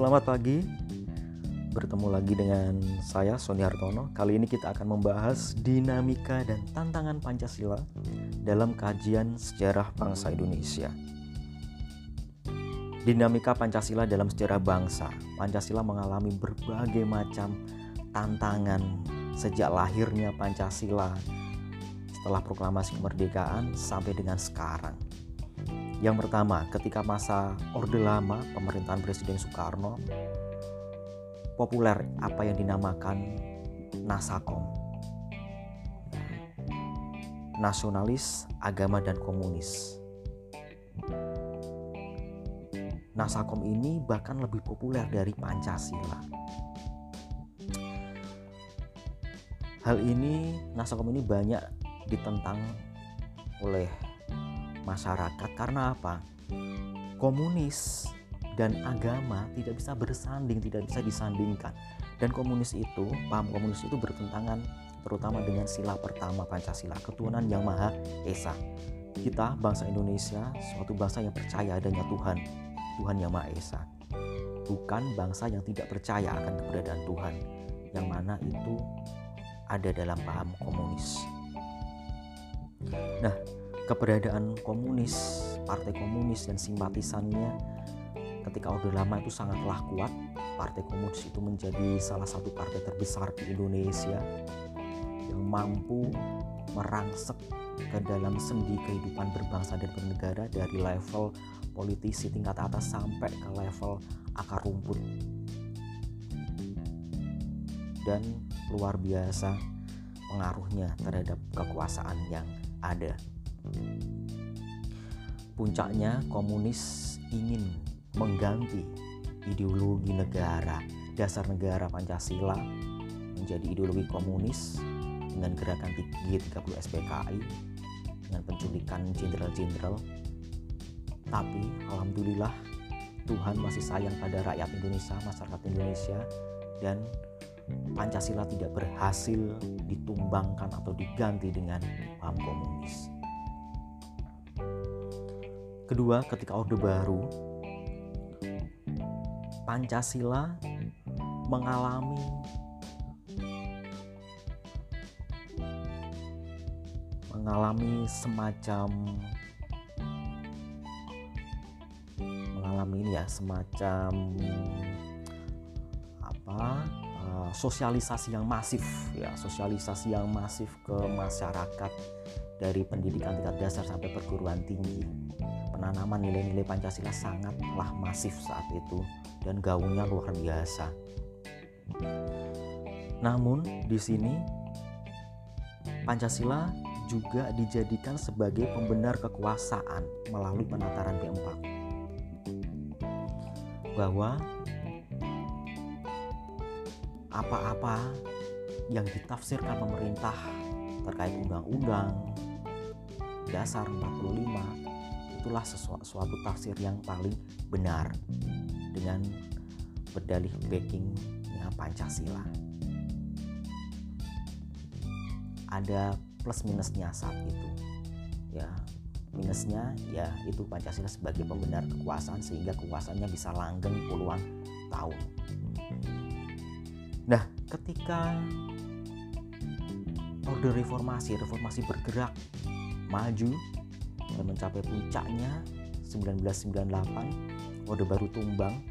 Selamat pagi. Bertemu lagi dengan saya Sony Hartono. Kali ini kita akan membahas dinamika dan tantangan Pancasila dalam kajian sejarah bangsa Indonesia. Dinamika Pancasila dalam sejarah bangsa. Pancasila mengalami berbagai macam tantangan sejak lahirnya Pancasila setelah proklamasi kemerdekaan sampai dengan sekarang. Yang pertama, ketika masa Orde Lama, pemerintahan Presiden Soekarno, populer apa yang dinamakan Nasakom. Nasionalis, agama, dan komunis. Nasakom ini bahkan lebih populer dari Pancasila. Hal ini, Nasakom ini banyak ditentang oleh masyarakat karena apa? Komunis dan agama tidak bisa bersanding, tidak bisa disandingkan. Dan komunis itu, paham komunis itu bertentangan terutama dengan sila pertama Pancasila, ketuhanan yang Maha Esa. Kita bangsa Indonesia suatu bangsa yang percaya adanya Tuhan, Tuhan yang Maha Esa. Bukan bangsa yang tidak percaya akan keberadaan Tuhan, yang mana itu ada dalam paham komunis. Nah, keberadaan komunis, partai komunis dan simpatisannya ketika Orde Lama itu sangatlah kuat. Partai komunis itu menjadi salah satu partai terbesar di Indonesia yang mampu merangsek ke dalam sendi kehidupan berbangsa dan bernegara dari level politisi tingkat atas sampai ke level akar rumput dan luar biasa pengaruhnya terhadap kekuasaan yang ada. Puncaknya komunis ingin mengganti ideologi negara, dasar negara Pancasila menjadi ideologi komunis dengan gerakan G30 SPKI dengan penculikan jenderal-jenderal. Tapi alhamdulillah Tuhan masih sayang pada rakyat Indonesia, masyarakat Indonesia dan Pancasila tidak berhasil ditumbangkan atau diganti dengan paham komunis. Kedua, ketika Orde Baru, Pancasila mengalami mengalami semacam mengalami ini ya semacam apa uh, sosialisasi yang masif ya sosialisasi yang masif ke masyarakat dari pendidikan tingkat dasar sampai perguruan tinggi penanaman nilai-nilai Pancasila sangatlah masif saat itu dan gaungnya luar biasa. Namun di sini Pancasila juga dijadikan sebagai pembenar kekuasaan melalui penataran P4 bahwa apa-apa yang ditafsirkan pemerintah terkait undang-undang dasar 45 itulah sesuatu suatu tafsir yang paling benar dengan berdalih backingnya Pancasila. Ada plus minusnya saat itu. Ya, minusnya ya itu Pancasila sebagai pembenar kekuasaan sehingga kekuasaannya bisa langgeng puluhan tahun. Nah, ketika orde reformasi, reformasi bergerak maju dan mencapai puncaknya 1998 Orde Baru tumbang.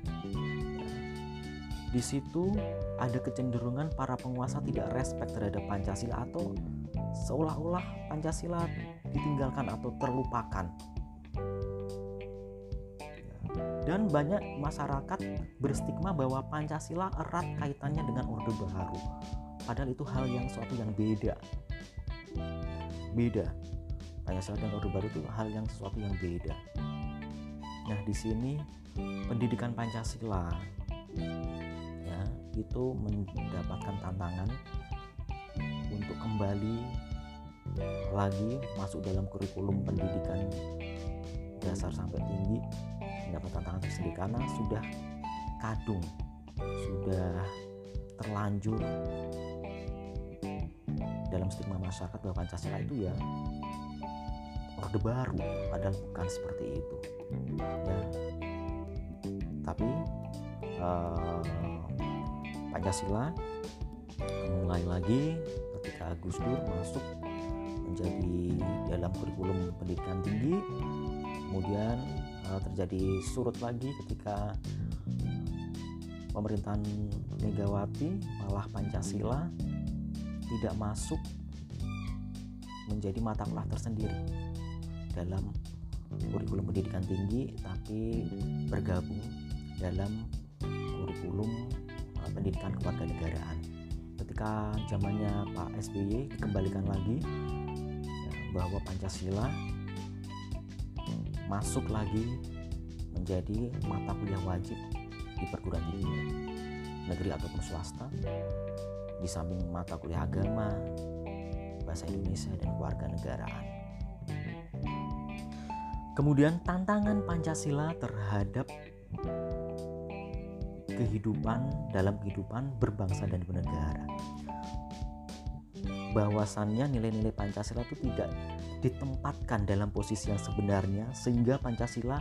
Di situ ada kecenderungan para penguasa tidak respect terhadap Pancasila atau seolah-olah Pancasila ditinggalkan atau terlupakan. Dan banyak masyarakat berstigma bahwa Pancasila erat kaitannya dengan Orde Baru. Padahal itu hal yang suatu yang beda. Beda Pancasila dan Orde Baru itu hal yang sesuatu yang beda. Nah, di sini pendidikan Pancasila ya itu mendapatkan tantangan untuk kembali lagi masuk dalam kurikulum pendidikan dasar sampai tinggi mendapat tantangan tersendiri karena sudah kadung sudah terlanjur dalam stigma masyarakat bahwa Pancasila itu ya orde baru padahal bukan seperti itu. Ya. Tapi uh, Pancasila mulai lagi ketika Gus Dur masuk menjadi dalam kurikulum pendidikan tinggi kemudian uh, terjadi surut lagi ketika pemerintahan Megawati malah Pancasila tidak masuk menjadi mata kuliah tersendiri dalam kurikulum pendidikan tinggi tapi bergabung dalam kurikulum uh, pendidikan kewarganegaraan ketika zamannya Pak SBY dikembalikan lagi ya, bahwa Pancasila masuk lagi menjadi mata kuliah wajib di perguruan tinggi negeri ataupun swasta di samping mata kuliah agama bahasa Indonesia dan keluarga negaraan. Kemudian tantangan Pancasila terhadap kehidupan dalam kehidupan berbangsa dan bernegara. Bahwasannya nilai-nilai Pancasila itu tidak ditempatkan dalam posisi yang sebenarnya sehingga Pancasila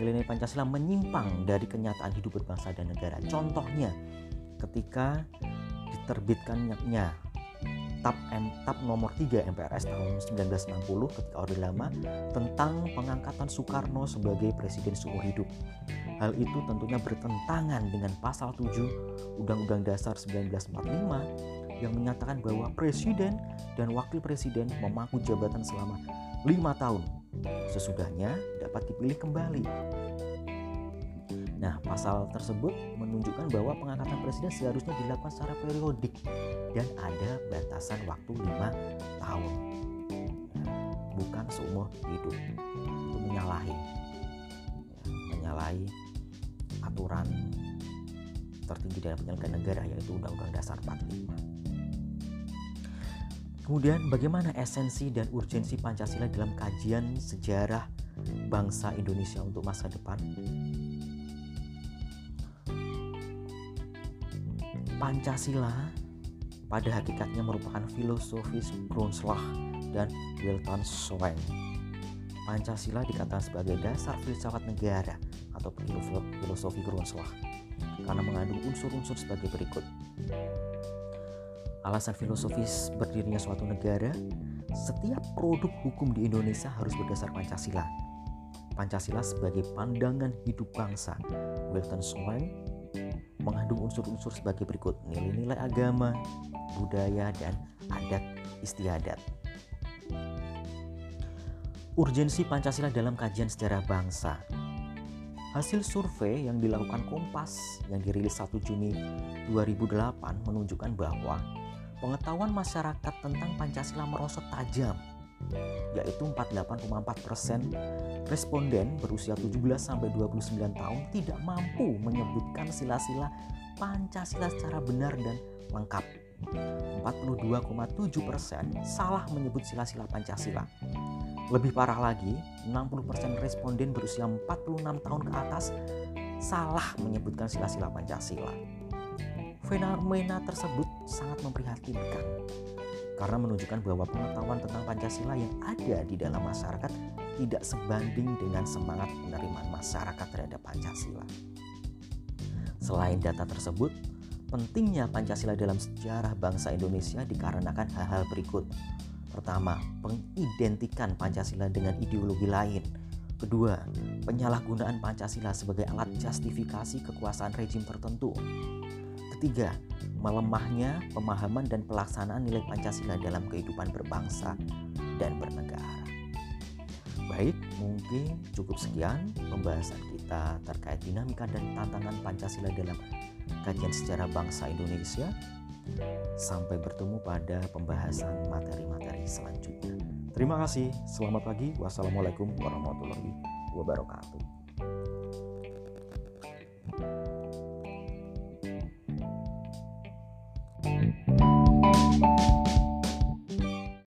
nilai-nilai Pancasila menyimpang dari kenyataan hidup berbangsa dan negara. Contohnya ketika diterbitkannya TAP M TAP nomor 3 MPRS tahun 1960 ketika Orde Lama tentang pengangkatan Soekarno sebagai presiden seumur hidup. Hal itu tentunya bertentangan dengan pasal 7 Undang-Undang Dasar 1945 yang menyatakan bahwa presiden dan wakil presiden memangku jabatan selama lima tahun. Sesudahnya dapat dipilih kembali. Nah, pasal tersebut menunjukkan bahwa pengangkatan presiden seharusnya dilakukan secara periodik dan ada batasan waktu lima tahun. Bukan seumur hidup. Itu menyalahi ya, menyalahi aturan tertinggi dalam penyelenggaraan negara yaitu Undang-Undang Dasar 45. Kemudian bagaimana esensi dan urgensi Pancasila dalam kajian sejarah bangsa Indonesia untuk masa depan? Pancasila pada hakikatnya merupakan filosofi Grundslag dan Weltanschauung. Pancasila dikatakan sebagai dasar filsafat negara atau filosofi Grundslag karena mengandung unsur-unsur sebagai berikut. Alasan filosofis berdirinya suatu negara, setiap produk hukum di Indonesia harus berdasar Pancasila. Pancasila sebagai pandangan hidup bangsa. Weltanschauung mengandung unsur-unsur sebagai berikut. Nilai-nilai agama, budaya, dan adat istiadat. Urgensi Pancasila dalam kajian sejarah bangsa. Hasil survei yang dilakukan Kompas yang dirilis 1 Juni 2008 menunjukkan bahwa pengetahuan masyarakat tentang Pancasila merosot tajam yaitu 48,4% responden berusia 17 sampai 29 tahun tidak mampu menyebutkan sila-sila Pancasila secara benar dan lengkap. 42,7% salah menyebut sila-sila Pancasila. Lebih parah lagi, 60% responden berusia 46 tahun ke atas salah menyebutkan sila-sila Pancasila. Fenomena tersebut sangat memprihatinkan karena menunjukkan bahwa pengetahuan tentang Pancasila yang ada di dalam masyarakat tidak sebanding dengan semangat penerimaan masyarakat terhadap Pancasila. Selain data tersebut, pentingnya Pancasila dalam sejarah bangsa Indonesia dikarenakan hal-hal berikut. Pertama, pengidentikan Pancasila dengan ideologi lain. Kedua, penyalahgunaan Pancasila sebagai alat justifikasi kekuasaan rejim tertentu. Ketiga, melemahnya pemahaman dan pelaksanaan nilai Pancasila dalam kehidupan berbangsa dan bernegara. Baik, mungkin cukup sekian pembahasan kita terkait dinamika dan tantangan Pancasila dalam kajian sejarah bangsa Indonesia. Sampai bertemu pada pembahasan materi-materi selanjutnya. Terima kasih. Selamat pagi. Wassalamualaikum warahmatullahi wabarakatuh.